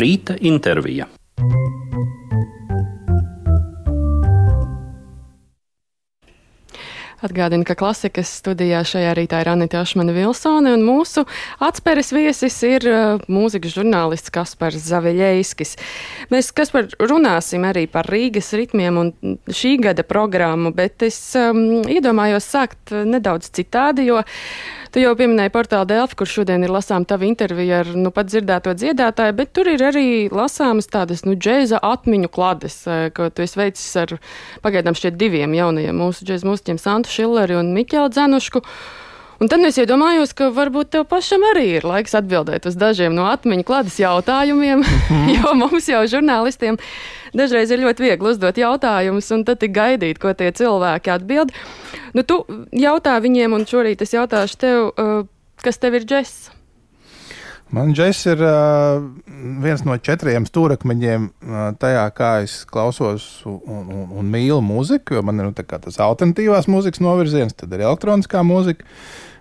Rīta intervija. Atgādinu, ka klasikas studijā šajā rītā ir Anita Ašmana Vilsone, un mūsu atspēres viesis ir uh, mūzikas žurnālists Kaspars Zaveļeiskis. Mēs, Kaspar, runāsim arī par Rīgas ritmiem un šī gada programmu, bet es um, iedomājos sākt nedaudz citādi, jo Tu jau pieminēji portālu Delfi, kur šodien ir lasām tava intervija ar nu pat dzirdēto dziedātāju, bet tur ir arī lasāmas tādas, nu, džēza atmiņu klades, eh, ko tu esi veicis ar pagaidām šķiet diviem jaunajiem mūsu džēza mūziķiem Santu Šilleri un Miķelu Dzenušku. Un tad es iedomājos, ka varbūt tev pašam arī ir laiks atbildēt uz dažiem no atmiņu klātes jautājumiem, mhm. jo mums jau žurnālistiem dažreiz ir ļoti viegli uzdot jautājumus un tad gaidīt, ko tie cilvēki atbild. Nu, tu jautā viņiem, un šorīt es jautāšu tev, uh, kas tev ir džess? Man džeks ir uh, viens no četriem stūrakmeņiem uh, tajā, kā es klausos un, un, un mīlu mūziku. Man ir nu, tas alternatīvās mūzikas novirziens, tad ir elektroniskā mūzika,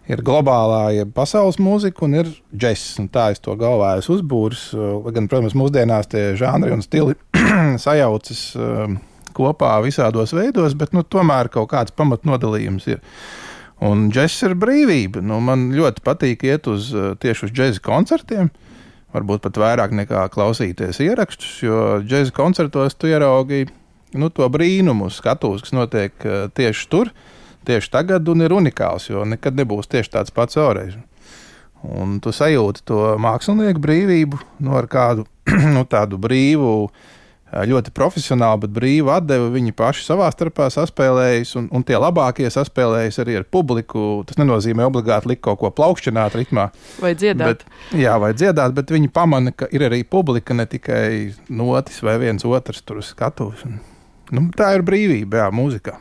ir globālā, jeb pasaules mūzika un ir džeks. Tā es to galvā esmu uzbūris. Uh, gan, protams, mūsdienās tie žanri un stili sajaucas. Uh, kopā visādos veidos, bet nu, tomēr kaut kāds pamatnodalījums ir. Un džeks ir brīvība. Nu, man ļoti patīk iet uz eh, tieši uz džēza koncertiem. Varbūt pat vairāk nekā klausīties ierakstus, jo džēza koncertos tu ieraugi nu, to brīnumu skatuves, kas notiek eh, tieši tur, tieši tagad, un ir unikāls, jo nekad nebūs tieši tāds pats vēlreiz. Un tu sajūti to mākslinieku brīvību, nu, ar kādu nu, tādu brīvu ļoti profesionāli, bet brīvi atdeva. Viņi paši savā starpā saspēlējas, un, un tie labākie saspēlējas arī ar publiku. Tas nenozīmē obligāti likt kaut ko plaukšķināt ritmā. Vai dziedāt. Bet, jā, vai dziedāt, bet viņi pamana, ka ir arī publika, ne tikai notis vai viens otrs tur skatuves. Nu, tā ir brīvība, jā, mūzikā.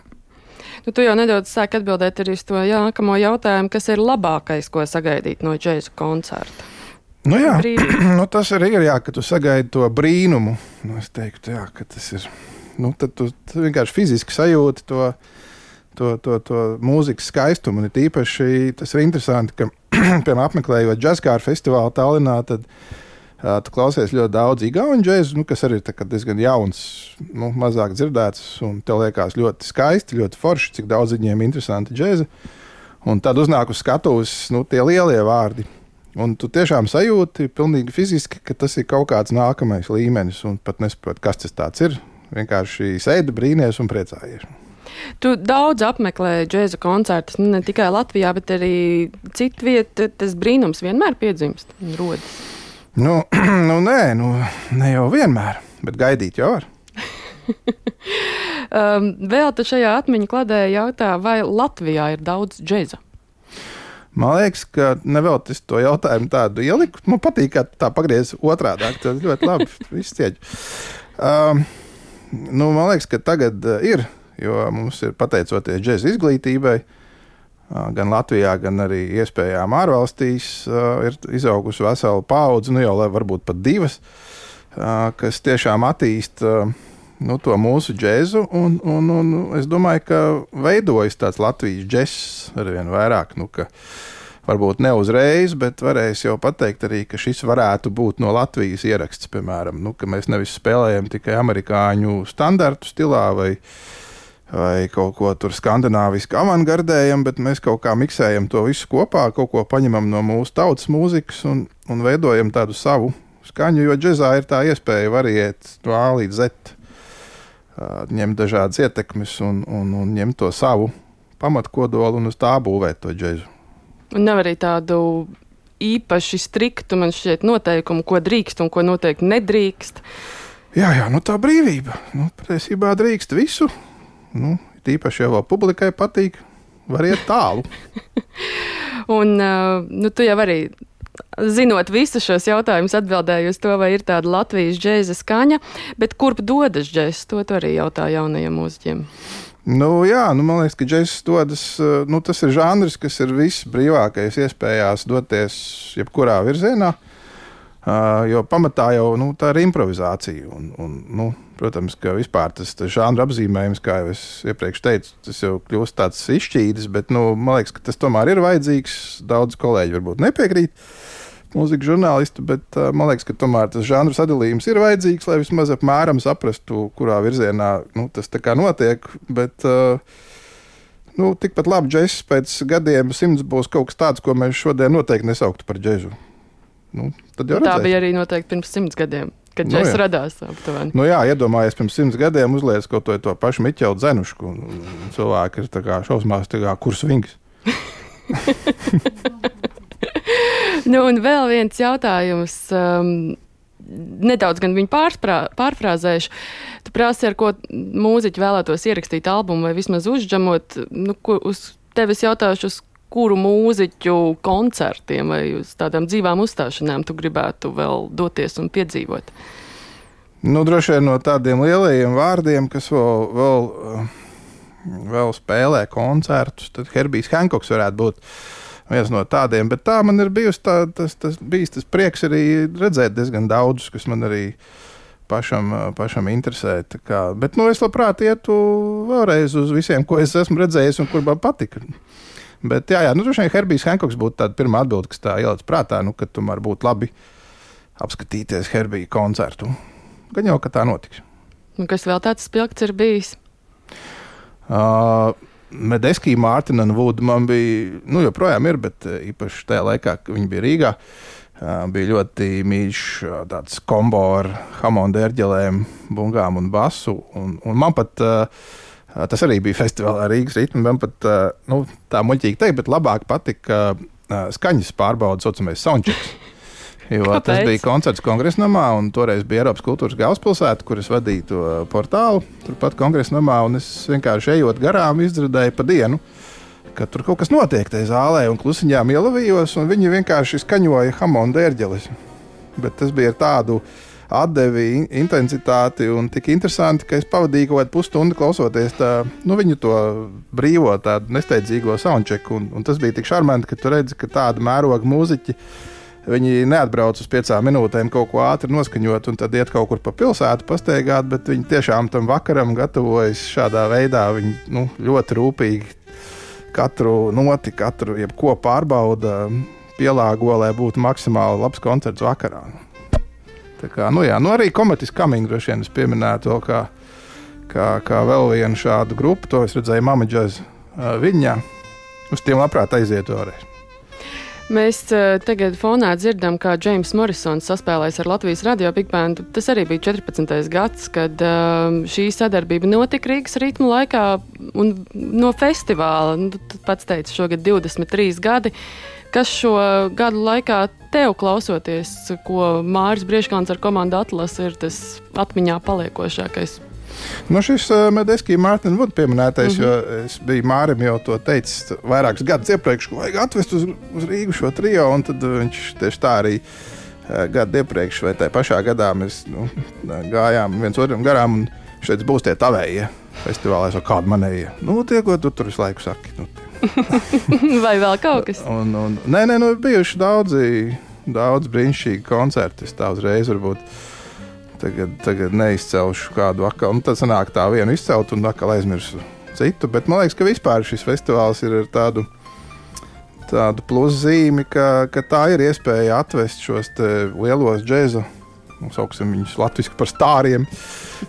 Nu, tu jau nedaudz sāki atbildēt arī uz to nākamo jautājumu, kas ir labākais, ko sagaidīt no džēza koncerta. Nu, jā, nu, tas arī ir, jā, ka tu sagaidi to brīnumu. Nu, es teiktu, jā, ka tas ir. Nu, tad tu, tu vienkārši fiziski sajūti to, to, to, to mūzikas skaistumu. Un īpaši tas ir interesanti, ka, piemēram, apmeklējot džekāru festivālu Tallinā, tad uh, tu klausies ļoti daudz īgaunu džēzu, nu, kas arī ir diezgan jauns, nu, mazāk dzirdēts. Tev liekas ļoti skaisti, ļoti forši, cik daudz viņiem ir interesanti džēzi. Un tad uznāk uz skatuves nu, tie lielie vārdi Un tu tiešām sajūti pilnīgi fiziski, ka tas ir kaut kāds nākamais līmenis, un pat nesaproti, kas tas ir. Vienkārši sēdi, brīnīties un priecājies. Tu daudz apmeklē džēza koncertus, nu, ne tikai Latvijā, bet arī citu vietu. Tas brīnums vienmēr piedzimst un rodas. Nu, nu nē, nu, ne jau vienmēr, bet gaidīt jau var. um, vēl te šajā atmiņu kladē jautā, vai Latvijā ir daudz džēza? Man liekas, ka neveltis to jautājumu tādu ieliku. Man patīk, ka tā pagriez otrādi. Tas ļoti labi. Viss cieņ. Um, nu, man liekas, ka tagad uh, ir, jo mums ir pateicoties džēza izglītībai. Uh, gan Latvijā, gan arī iespējām ārvalstīs ir izaugusi vesela paudze, nu jau varbūt pat divas, kas tiešām attīsta uh, nu, to mūsu džēzu. Un, un, un es domāju, ka veidojas tāds Latvijas džeks ar vien vairāk. Nu, varbūt ne uzreiz, bet varēs jau pateikt arī, ka šis varētu būt no Latvijas ieraksts, piemēram, nu, ka mēs nevis spēlējam tikai amerikāņu standartu stilā vai, vai kaut ko tur skandināviski avangardējam, bet mēs kaut kā miksējam to visu kopā, kaut ko paņemam no mūsu tautas mūzikas un, un veidojam tādu savu skaņu, jo džezā ir tā iespēja variēt no A līdz Z ņemt dažādas ietekmes un, un, un ņemt to savu pamatkodolu un uz tā būvēt to džēzu. Un nav arī tādu īpaši striktu, man šķiet, noteikumu, ko drīkst un ko noteikti nedrīkst. Jā, jā, nu tā brīvība. Nu, patiesībā drīkst visu. Nu, tīpaši jau publikai patīk, var iet tālu. un uh, nu, tu jau arī zinot visus šos jautājumus, atbildēju uz to, vai ir tāda Latvijas džēza skaņa, bet kurp dodas džēzs, to arī jautā jaunajiem mūziķiem. Nu, jā, nu, man liekas, ka džeks dodas. Eh, nu, tas ir žanrs, kas ir visbrīvākais iespējās doties jebkurā virzienā. Uh, jo pamatā jau nu, tā ir improvizācija. Un, un, nu, protams, ka vispār tas, žanra apzīmējums, kā jau es iepriekš teicu, tas jau kļūst tāds izšķīdis, bet nu, man liekas, ka tas tomēr ir vajadzīgs. Daudz kolēģi varbūt nepiekrīt. mūzikas žurnālistu, bet uh, man liekas, ka tomēr tas žanru sadalījums ir vajadzīgs, lai vismaz apmēram saprastu, kurā virzienā nu, tas notiek. Bet, uh, nu, tikpat labi džeks pēc gadiem simts būs kaut kas tāds, ko mēs šodien noteikti nesauktu par džeku. Nu, tā bija arī noteikti pirms simts gadiem. Kad nu, džeks radās aptuveni. Nu, jā, iedomājieties, pirms simts gadiem uzliek kaut to, to pašu Miķelu Zenušku. Cilvēki ir šausmās, kā kurs vings. nu, un vēl viens jautājums. Um, nedaudz gan viņu pārfrāzēšu. Tu prasi, ar ko mūziķi vēlētos ierakstīt albumu vai vismaz uzģemot. Nu, ko, uz tevis jautāšu, uz kuru mūziķu koncertiem vai uz tādām dzīvām uzstāšanām tu gribētu vēl doties un piedzīvot? Nu, droši vien no tādiem lielajiem vārdiem, kas vēl, vēl, vēl spēlē koncertus, tad Herbijs Hankoks varētu būt. Viens no tādiem. Bet tā man ir bijusi tā, tas, tas, bijis tas prieks arī redzēt diezgan daudzus, kas man arī pašam, pašam interesē. Bet nu, es labprāt ietu vēlreiz uz visiem, ko es esmu redzējis un kur man patika. Bet, jā, jā nu, droši vien Herbijs Hankoks būtu tā pirmā atbilde, kas tā ieliec prātā, nu, ka tomēr būtu labi apskatīties Herbija koncertu. Gan jau, ka tā notiks. Un kas vēl tāds spilgts ir bijis? Uh, Medeskī, Mārtiņa un Vudu man bija, nu, joprojām ir, bet īpaši tajā laikā, kad viņi bija Rīgā, bija ļoti mīļš tāds kombo ar hamondu ērģelēm, bungām un basu. Un, un man pat tas arī bija festivālā Rīgas ritmi. Man pat, nu, tā muļķīgi teikt, bet labāk patika skaņas pārbaudas, saucamais soundchecks. Jo Kāpēc? tas bija koncerts kongresa namā, un toreiz bija Eiropas kultūras galvaspilsēta, kur es vadīju to portālu. Turpat kongresa namā, un es vienkārši ejot garām, izdzirdēju pa dienu, ka tur kaut kas notiek tajā zālē, un klusiņām ielavījos, un viņi vienkārši skaņoja hamonda ērģeles. Bet tas bija ar tādu atdevi, intensitāti un tik interesanti, ka es pavadīju kaut kādu pusstundu klausoties tā, nu, viņu to brīvo, tādu nesteidzīgo soundcheku. Un, un tas bija tik šarmanti, ka tu redzi, ka tāda mēroga mūziķa Viņi neatbrauc uz piecām minūtēm kaut ko ātri noskaņot un tad iet kaut kur pa pilsētu pastaigāt, bet viņi tiešām tam vakaram gatavojas šādā veidā. Viņi nu, ļoti rūpīgi katru noti, katru jebko pārbauda, pielāgo, lai būtu maksimāli labs koncerts vakarā. Tā kā, nu jā, nu arī komēdijas kamīna droši vien es pieminētu to kā, kā, kā vēl vienu šādu grupu. To es redzēju Mamaģas uh, viņā. Uz tiem labprāt aiziet vēlreiz. Mēs uh, tagad fonā dzirdam, kā Džeims Morrisons saspēlēs ar Latvijas radio Big Band. Tas arī bija 14. gads, kad uh, šī sadarbība notika Rīgas ritmu laikā un no festivāla. Nu, pats teici, šogad 23 gadi. Kas šo gadu laikā tev klausoties, ko Mārcis Brieškāns ar komandu Atlas ir tas atmiņā paliekošākais? Nu, šis uh, Medeskija Mārtiņa Vuds pieminētais, mm -hmm. jo es biju Mārim jau to teicis vairākus gadus iepriekš, ka vajag atvest uz, uz Rīgu šo trio, un tad viņš tieši tā arī uh, gadu iepriekš vai tajā pašā gadā mēs nu, gājām viens otram garām, un šeit būs tie tavējie festivālā, vai kāda manēja. Nu, tie, ko tu tur visu laiku saki. Nu, vai vēl kaut kas? Un, un, nē, nē, nu, bijuši daudzi, daudz brīnišķīgi koncerti. Es tā uzreiz varbūt Tagad, tagad neizcelšu kādu atkal. Nu, tad sanāk tā vienu izcelt un atkal aizmirsu citu. Bet man liekas, ka vispār šis festivāls ir ar tādu, tādu pluszīmi, ka, ka tā ir iespēja atvest šos lielos džēzu. Sauksim viņus latviešu par stāriem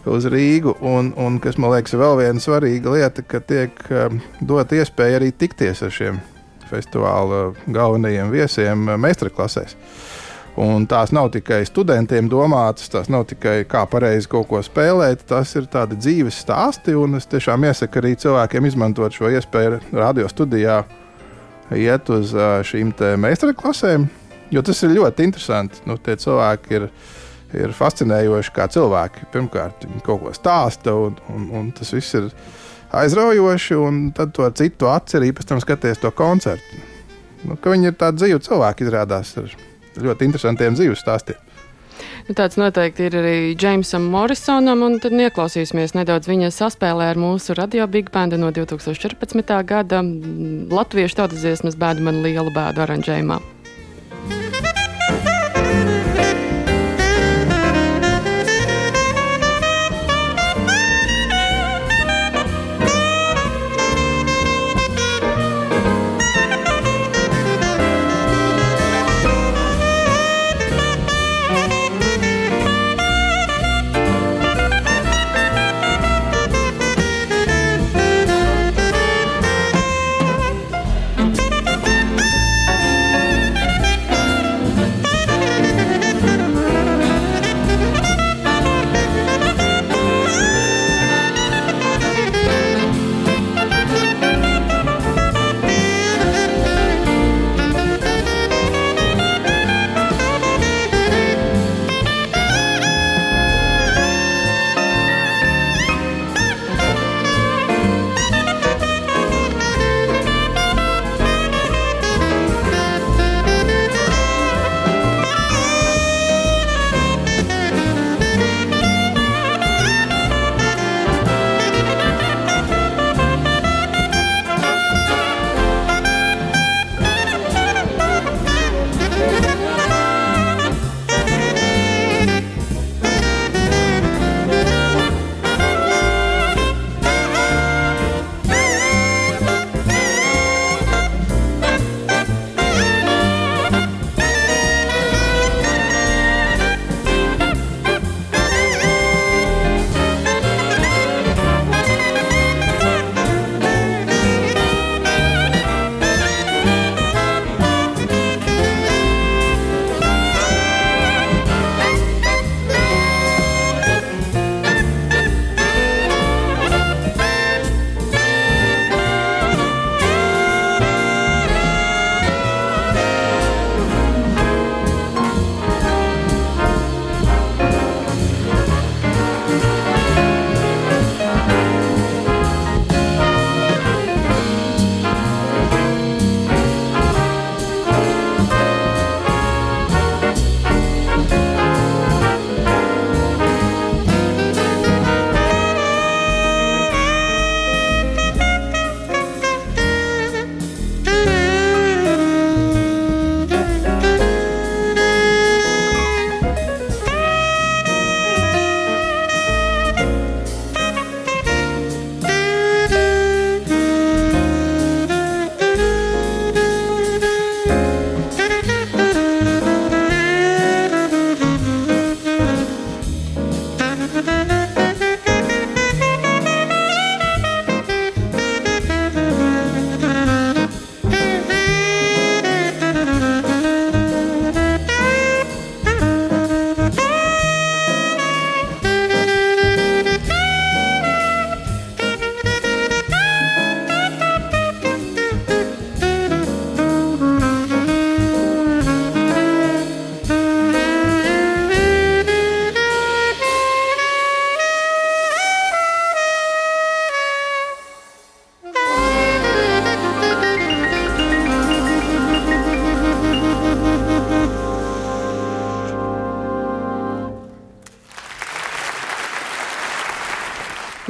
uz Rīgu. Un, un kas man liekas, ir vēl viena svarīga lieta, ka tiek um, dot iespēja arī tikties ar šiem festivāla galvenajiem viesiem meistarklasēs. Uh, Un tās nav tikai studentiem domātas, tās nav tikai kā pareizi kaut ko spēlēt, tas ir tādi dzīves stāsti. Es tiešām iesaku arī cilvēkiem izmantot šo iespēju radio studijā, iet uz šīm meistarklasēm, jo tas ir ļoti interesanti. Nu, tie cilvēki ir, ir fascinējoši kā cilvēki. Pirmkārt, kaut ko stāsta, un, un, un tas viss ir aizraujoši, un tad to citu atcerību pēc tam skaties to koncertu. Nu, viņi ir tādi dzīvi cilvēki, izrādās. Ar, ļoti interesantiem dzīves stāstiem. Nu, tāds noteikti ir arī Džeimsam Morrisonam, un tad ieklausīsimies nedaudz viņa saspēlē ar mūsu radio Big Band no 2014. gada Latviešu tautas dziesmas bēdu man lielu bēdu aranžējumā.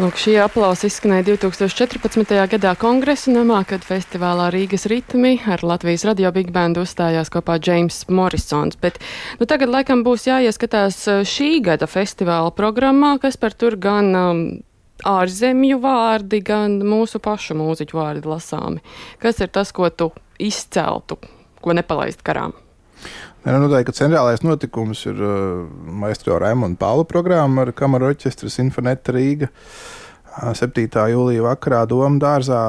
Lūk, šī aplausa izskanēja 2014. gadā kongresa namā, kad festivālā Rīgas ritmi ar Latvijas radio big bandu uzstājās kopā Džeims Morrisons. Bet nu, tagad laikam būs jāieskatās uh, šī gada festivāla programmā, kas par tur gan um, ārzemju vārdi, gan mūsu pašu mūziķu vārdi lasāmi. Kas ir tas, ko tu izceltu, ko nepalaist garām? Ja, nu, noteikti, ka centrālais notikums ir uh, Maestro Raimonda Pāla programma ar Kamaru orķestru Sinfoneta Rīga. 7. jūlijā vakarā Doma dārzā,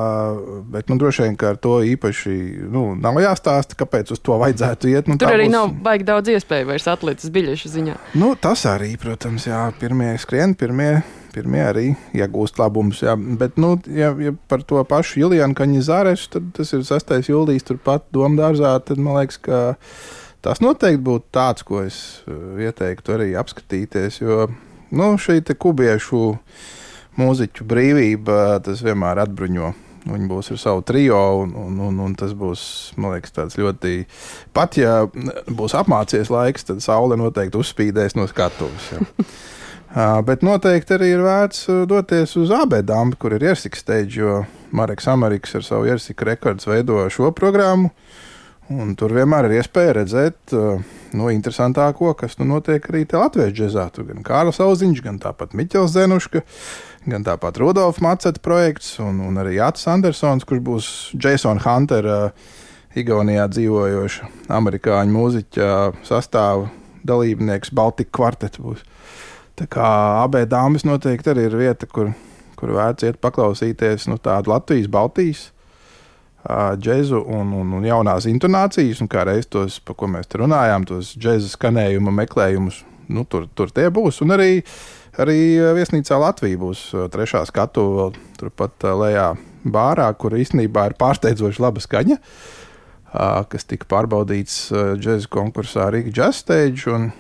bet nu, droši vien ar to īpaši nu, nav jāstāsta, kāpēc uz to vajadzētu iet. Nu, Tur arī būs... nav baigi daudz iespēju vairs atlicis biļešu ziņā. Nu, tas arī, protams, jā, pirmie skrien, pirmie, pirmie arī iegūst labumus. Jā. Bet, nu, ja, ja par to pašu Julianu Kaņģizārešu, tad tas ir 6. jūlijas turpat Doma dārzā, tad man liekas, ka Tas noteikti būtu tāds, ko es eh, ieteiktu arī apskatīties. Jo nu, šī kubiešu mūziķu brīvība tas vienmēr atbruņo. Viņi būs ar savu trio, un, un, un, un tas būs liekas, ļoti. Pat ja būs apmācies laiks, tad saule noteikti uzspīdēs no skatuves. Uh, bet noteikti arī ir vērts doties uz abēdām, kur ir iersika stage, jo Marks Amerikas ar savu iersika rekordu veido šo programmu. Uh, Un tur vienmēr ir iespēja redzēt uh, nu, interesantāko, kas nu, notiek arī Latvijas džēzā. Tur gan Kārlis Auziņš, gan tāpat Miķels Zenuška, gan tāpat Rudolf Maceta projekts un, un arī Jānis Andersons, kurš būs Jasona Huntera uh, Igaunijā dzīvojoša amerikāņu mūziķa sastāva dalībnieks Baltika kvartets būs. Tā kā abē dāmas noteikti arī ir vieta, kur, kur vērts iet paklausīties nu, tādu Latvijas, Baltijas džēzu un, un, un jaunās intonācijas, un kā reiz tos, par ko mēs te runājām, tos džēza skanējuma meklējumus, nu, tur, tur tie būs. Un arī, arī viesnīcā Latvija būs trešā skatu vēl turpat lejā bārā, kur īstenībā ir pārsteidzoši laba skaņa, kas tika pārbaudīts džēza konkursā Rīga Jazz Stage, un,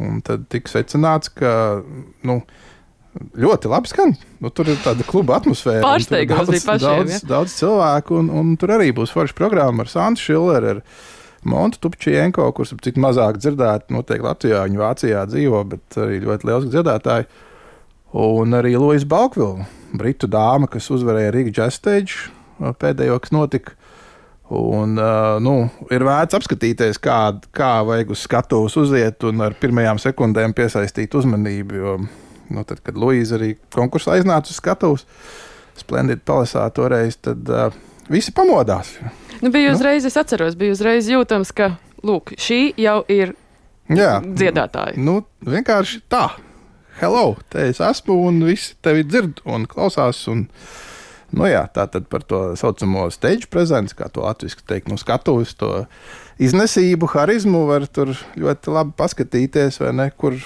un tad tika secināts, ka, nu, ļoti labi skan. Nu, tur ir tāda kluba atmosfēra. Pārsteigums bija pašiem. Daudz, ja? daudz cilvēku, un, un tur arī būs forša programma ar Santu Šilleru. Montu Tupčienko, kurš ir cik mazāk dzirdēta, noteikti Latvijā, viņa Vācijā dzīvo, bet arī ļoti liels dzirdētāji. Un arī Lois Balkvila, britu dāma, kas uzvarēja Rīgas Jazz Stage pēdējo, kas notika. Un, uh, nu, ir vērts apskatīties, kā, kā vajag uz skatuves uziet un ar pirmajām sekundēm piesaistīt uzmanību. Jo nu, tad, kad Luīza arī konkursā iznāca uz skatuves, Splendid Palisā toreiz, tad uh, visi pamodās. Nu, bija nu. uzreiz, nu? es atceros, bija uzreiz jūtams, ka lūk, šī jau ir Jā, dziedātāja. Nu, vienkārši tā. Hello, te es esmu, un visi tevi dzird un klausās. Un, nu jā, tā tad par to saucamo stage prezenci, kā to latviešu teikt, no skatuves, to iznesību, harizmu var tur ļoti labi paskatīties, vai ne, kur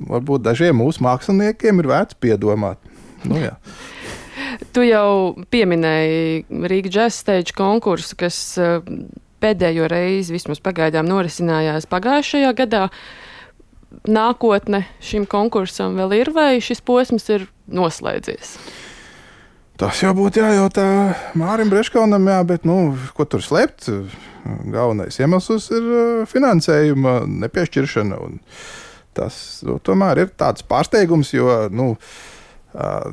varbūt dažiem mūsu māksliniekiem ir vērts piedomāt. Nu, jā. tu jau pieminēji Rīgas Jazz Stage konkursu, kas eh, pēdējo reizi vismaz pagaidām norisinājās pagājušajā gadā. Nākotne šim konkursam vēl ir, vai šis posms ir noslēdzies? Tas jau būtu jājautā Mārim Breškaunam, jā, bet, nu, ko tur slēpt? Galvenais iemesls ir eh, finansējuma nepiešķiršana. Uh, Tas nu, tomēr ir tāds pārsteigums, jo. Nu, Uh,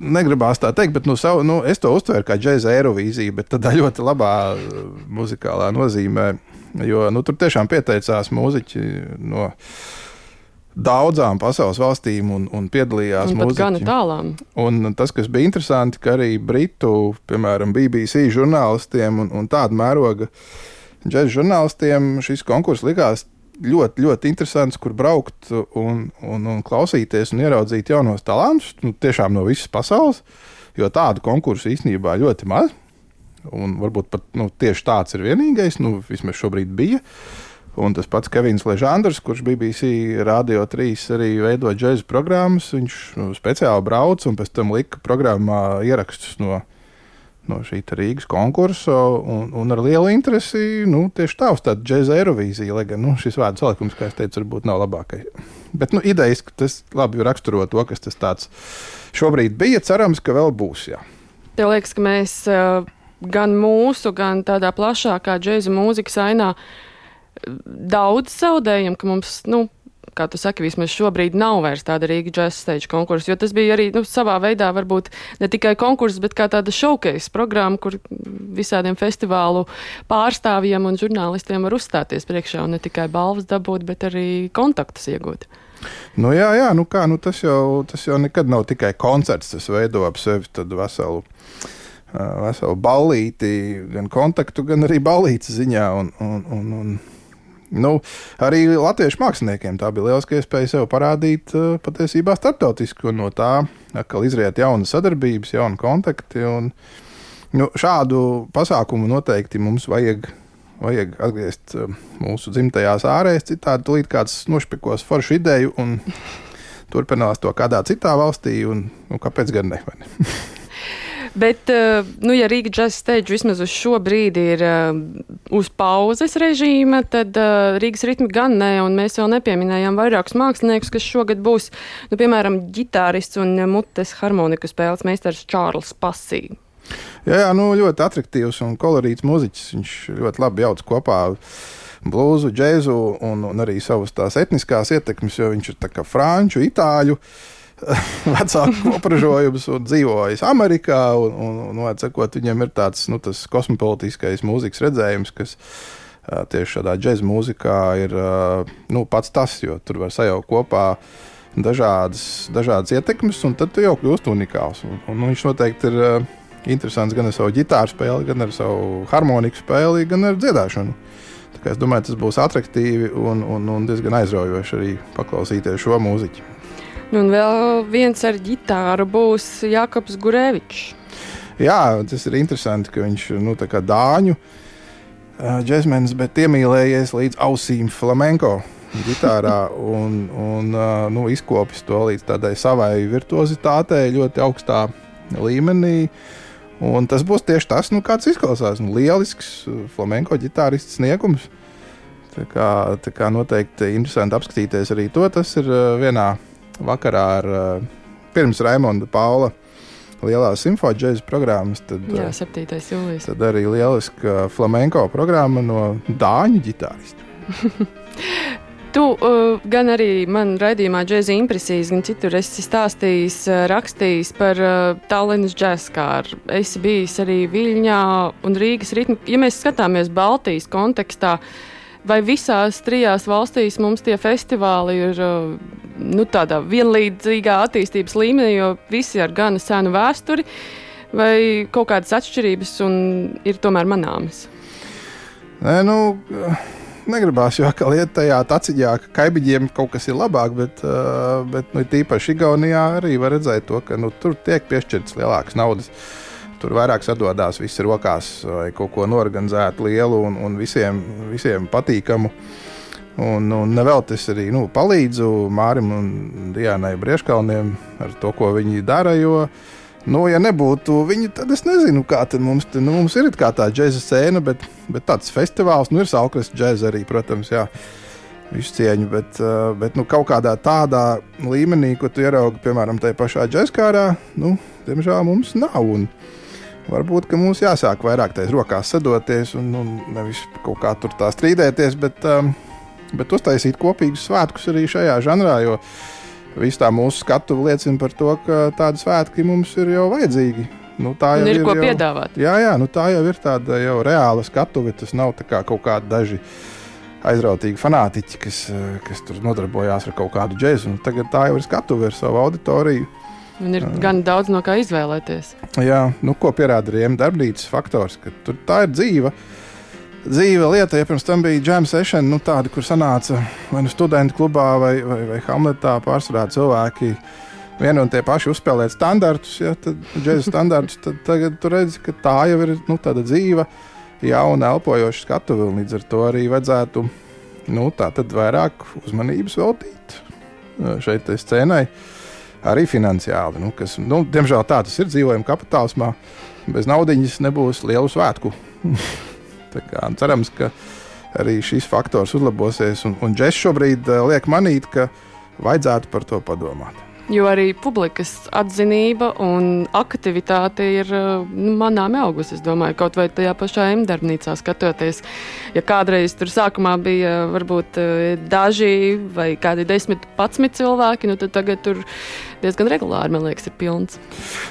negribās tā teikt, bet nu, savu, nu, es to uztveru kā džēza aerovīziju, bet tādā ļoti labā muzikālā nozīmē. Jo nu, tur tiešām pieteicās mūziķi no daudzām pasaules valstīm un, un piedalījās tālām. Un tas, kas bija interesanti, ka arī britu, piemēram, BBC žurnālistiem un, un tādu mēroga džēza žurnālistiem šis konkurss likās ļoti, ļoti interesants, kur braukt un, un, un klausīties un ieraudzīt jaunos talantus, nu, tiešām no visas pasaules, jo tādu konkursu īstenībā ļoti maz. Un varbūt pat nu, tieši tāds ir vienīgais, nu, vismaz šobrīd bija. Un tas pats Kevins Ležandrs, kurš BBC Rādio 3 arī veido džēzus programmas, viņš nu, speciāli brauca un pēc tam lika programmā ierakstus no no šī Rīgas konkursa, un, un ar lielu interesi nu, tieši tā uz tādu džēza aerovīziju, lai gan nu, šis vārdu salikums, kā es teicu, varbūt nav labākais. Bet nu, idejas, ka tas labi raksturo to, kas tas tāds šobrīd bija, cerams, ka vēl būs. Jā. Tev liekas, ka mēs gan mūsu, gan tādā plašākā džēza mūzikas ainā daudz zaudējam, ka mums, nu, kā tu saki, vismaz šobrīd nav vairs tāda Rīga Jazz Stage konkursa, jo tas bija arī nu, savā veidā varbūt ne tikai konkurss, bet kā tāda showcase programma, kur visādiem festivālu pārstāvjiem un žurnālistiem var uzstāties priekšā un ne tikai balvas dabūt, bet arī kontaktus iegūt. Nu, jā, jā nu kā, nu tas, jau, tas jau nekad nav tikai koncerts. Tas veido ap sevi veselu, veselu ballīti, gan kontaktu, gan arī ballītes ziņā. Un, un, un, un, nu, arī latviešu māksliniekiem tā bija lieliska iespēja sev parādīt patiesībā starptautiski. No tā atkal izriet jaunas sadarbības, jauni kontakti. Un, nu, šādu pasākumu noteikti mums vajag vajag atgriezt eh, mūsu dzimtajās ārēs, citādi tūlīt kāds nošpikos foršu ideju un turpinās to kādā citā valstī, un nu, kāpēc gan ne? ne? Bet, eh, nu, ja Rīga Jazz Stage vismaz uz šo brīdi ir uh, uz pauzes režīma, tad uh, Rīgas ritmi gan nē, un mēs vēl nepieminējām vairākus māksliniekus, kas šogad būs, nu, piemēram, ģitārists un mutes harmoniku spēles meistars Čārls Pasī. Jā, jā nu, ļoti attraktīvs un kolorīts muziķis. Viņš ļoti labi jauc kopā blūzu, džēzu un, un arī savas tās etniskās ietekmes, jo viņš ir tā kā franču, itāļu. Vecāku apražojums un dzīvojis Amerikā. Un, un, un, sakot, viņam ir tāds nu, kosmopolitiskais mūzikas redzējums, kas tieši šādā džēzus mūzikā ir nu, pats tas, jo tur var sajaukt kopā dažādas, dažādas ietekmes, un tad jau kļūst unikāls. Un, un viņš noteikti ir interesants gan ar savu ģitāru spēli, gan ar savu harmoniku spēli, gan ar dziedāšanu. Es domāju, tas būs attraktīvi un, un, un diezgan aizraujoši arī paklausīties šo mūziķu. Un vēl viens ar ģitāru būs Jānis Gurevičs. Jā, tas ir interesanti, ka viņš ir nu, dāņu džekmenis, bet iemīlējies līdz ausīm flamenko ģitārā un, un nu, izkopis to līdz tādai savai virtuozitātei ļoti augstā līmenī. Un tas būs tieši tas, nu, kāds izklausās. Nu, lielisks flamenko ģitārists sniegums. Tā kā, tā kā noteikti interesanti apskatīties arī to. Tas ir vienā vakarā ar uh, pirms Raimonda Paula lielā simfoniskās programmas. Tad, Jā, 7. jūlijas. Tad arī lieliska flamenko programma no Dāņu ģitārista. Tu uh, gan arī man raidījumā Džēza impresijas, gan citur esi stāstījis, uh, rakstījis par uh, Tallinas džēskāru. Esi bijis arī Viļņā un Rīgas ritmu. Ja mēs skatāmies Baltijas kontekstā, vai visās trijās valstīs mums tie festivāli ir uh, nu, tādā vienlīdzīgā attīstības līmenī, jo visi ar gana senu vēsturi, vai kaut kādas atšķirības ir tomēr manāmas? Nē, nu. Uh negribās jau atkal iet tajā taciņā, ka kaimiņiem kaut kas ir labāk, bet, uh, bet nu, tīpaši Igaunijā arī var redzēt to, ka nu, tur tiek piešķirtas lielākas naudas. Tur vairāk sadodas viss rokās, vai kaut ko norganizētu lielu un, un visiem, visiem patīkamu. Un, un nevēl tas arī nu, palīdzu Mārim un Dienai Brieškalniem ar to, ko viņi dara. Jo, Nu, ja nebūtu viņi, tad es nezinu, kā mums, nu, mums ir tā džēza scēna, bet, bet tāds festivāls, nu, ir saukrasta džēza arī, protams, jā, visu cieņu, bet, uh, bet nu, kaut kādā tādā līmenī, ko tu ieraugi, piemēram, tajā pašā džēzkārā, nu, diemžēl mums nav. Un, Varbūt mums jāsāk vairāk taisa rokās sadoties un, un nevis kaut kā tur tā strīdēties, bet, um, bet uztaisīt kopīgus svētkus arī šajā žanrā. Jo, Viss tā mūsu skatu liecina par to, ka tādi svētki mums ir jau vajadzīgi. Nu, tā jau ir, ir ko jau, piedāvāt. Jā, jā nu, tā jau ir tāda jau reāla skatuve. Tas nav kā kaut kādi daži aizrautīgi fanātiķi, kas, kas tur nodarbojās ar kaut kādu džēzu. Nu, tagad tā jau ir skatuve ar savu auditoriju. Un ir gan daudz no kā izvēlēties. Jā, nu, ko pierāda arī darbnīcas faktors, ka tur tā ir dzīva. Uh, dzīve lieta. Ja pirms tam bija jam sesija, nu, tāda, kur sanāca vai nu studentu klubā vai, vai, vai Hamletā pārsvarā cilvēki. Vienu un tie paši uzspēlēt standartus, ja džēzus standartus, tad tagad tu redzi, ka tā jau ir nu, tāda dzīva, jauna, elpojoša skatuve. Līdz ar to arī vajadzētu nu, vairāk uzmanības veltīt uh, šeit scēnai, arī finansiāli. Nu, kas, nu, diemžēl tā tas ir dzīvojuma kapitālismā. Bez naudas nebūs lielu svētku. Kā, cerams, ka arī šis faktors uzlabosies. Un, un Džeks šobrīd uh, liek manīt, ka vajadzētu par to padomāt. Jo arī publikas atzinība un aktivitāte ir nu, manām augusi. Es domāju, kaut vai tajā pašā M-darbnīcā skatoties. Ja kādreiz tur sākumā bija varbūt daži vai kādi desmit, patsmit cilvēki, nu tad tagad tur diezgan regulāri, man liekas, ir pilns.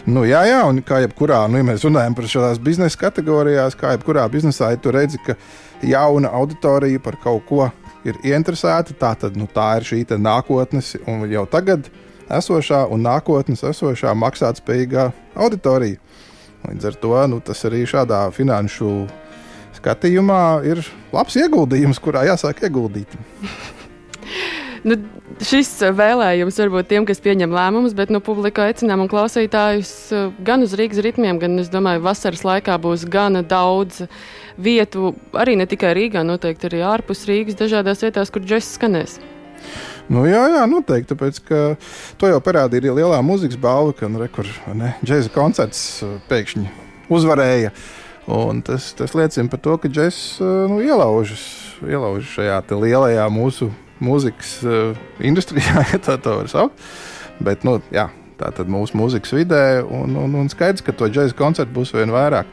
Nu, jā, jā, un kā jebkurā, nu, ja mēs runājam par šādās biznesa kategorijās, kā jebkurā biznesā, ja tu redzi, ka jauna auditorija par kaut ko ir ieinteresēta, tā tad nu, tā ir šī nākotnes un jau tagad esošā un nākotnes esošā maksātspējīgā auditorija. Līdz ar to nu, tas arī šādā finanšu skatījumā ir labs ieguldījums, kurā jāsāk ieguldīt. nu, šis vēlējums varbūt tiem, kas pieņem lēmumus, bet nu, publika aicinām un klausītājus eh, gan uz Rīgas ritmiem, gan, es domāju, vasaras laikā būs gana daudz vietu, arī ne tikai Rīgā, noteikti arī ārpus Rīgas, dažādās vietās, kur džeks skanēs. Nu, jā, jā, noteikti. Tāpēc, ka to jau parādīja arī lielā mūzikas balva, ka nu, džēza koncerts uh, pēkšņi uzvarēja. Un tas, tas liecina par to, ka džeks uh, nu, ielaužas, ielaužas šajā lielajā mūsu mūzikas uh, industrijā, ja tā, tā var saukt. Bet, nu, jā, tā tad mūsu mūzikas vidē, un, un, un skaidrs, ka to džēza koncertu būs vien vairāk.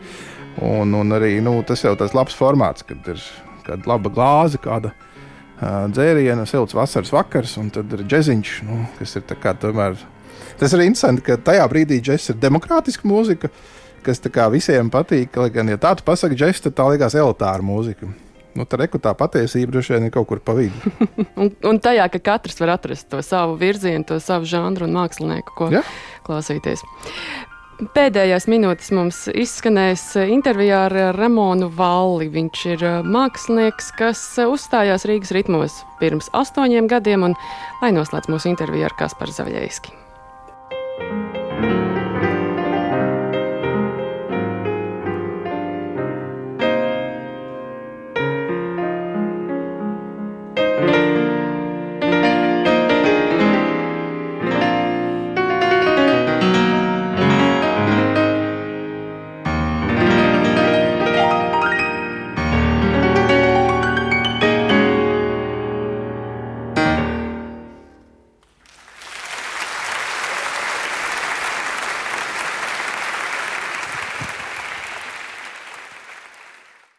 Un, un arī nu, tas jau tas labs formāts, kad ir kāda laba glāze, kāda dzēriena, silts vasaras vakars, un tad ir džeziņš, nu, kas ir tomēr. Tas ir interesanti, ka tajā brīdī džeks ir demokrātiska mūzika, kas visiem patīk. Lai gan, ja tā tu pasaki džeks, tad tā liekas elitāra mūzika. Nu, tā reku tā patiesība droši vien ir kaut kur pa vidu. un, un tajā, ka katrs var atrast to savu virzienu, to savu žanru un mākslinieku, ko ja? klausīties. Pēdējās minūtes mums izskanēs intervijā ar Ramonu Valli. Viņš ir uh, mākslinieks, kas uh, uzstājās Rīgas ritmos pirms astoņiem gadiem, un lai noslēdz mūsu interviju ar Kasparu Zaļievski.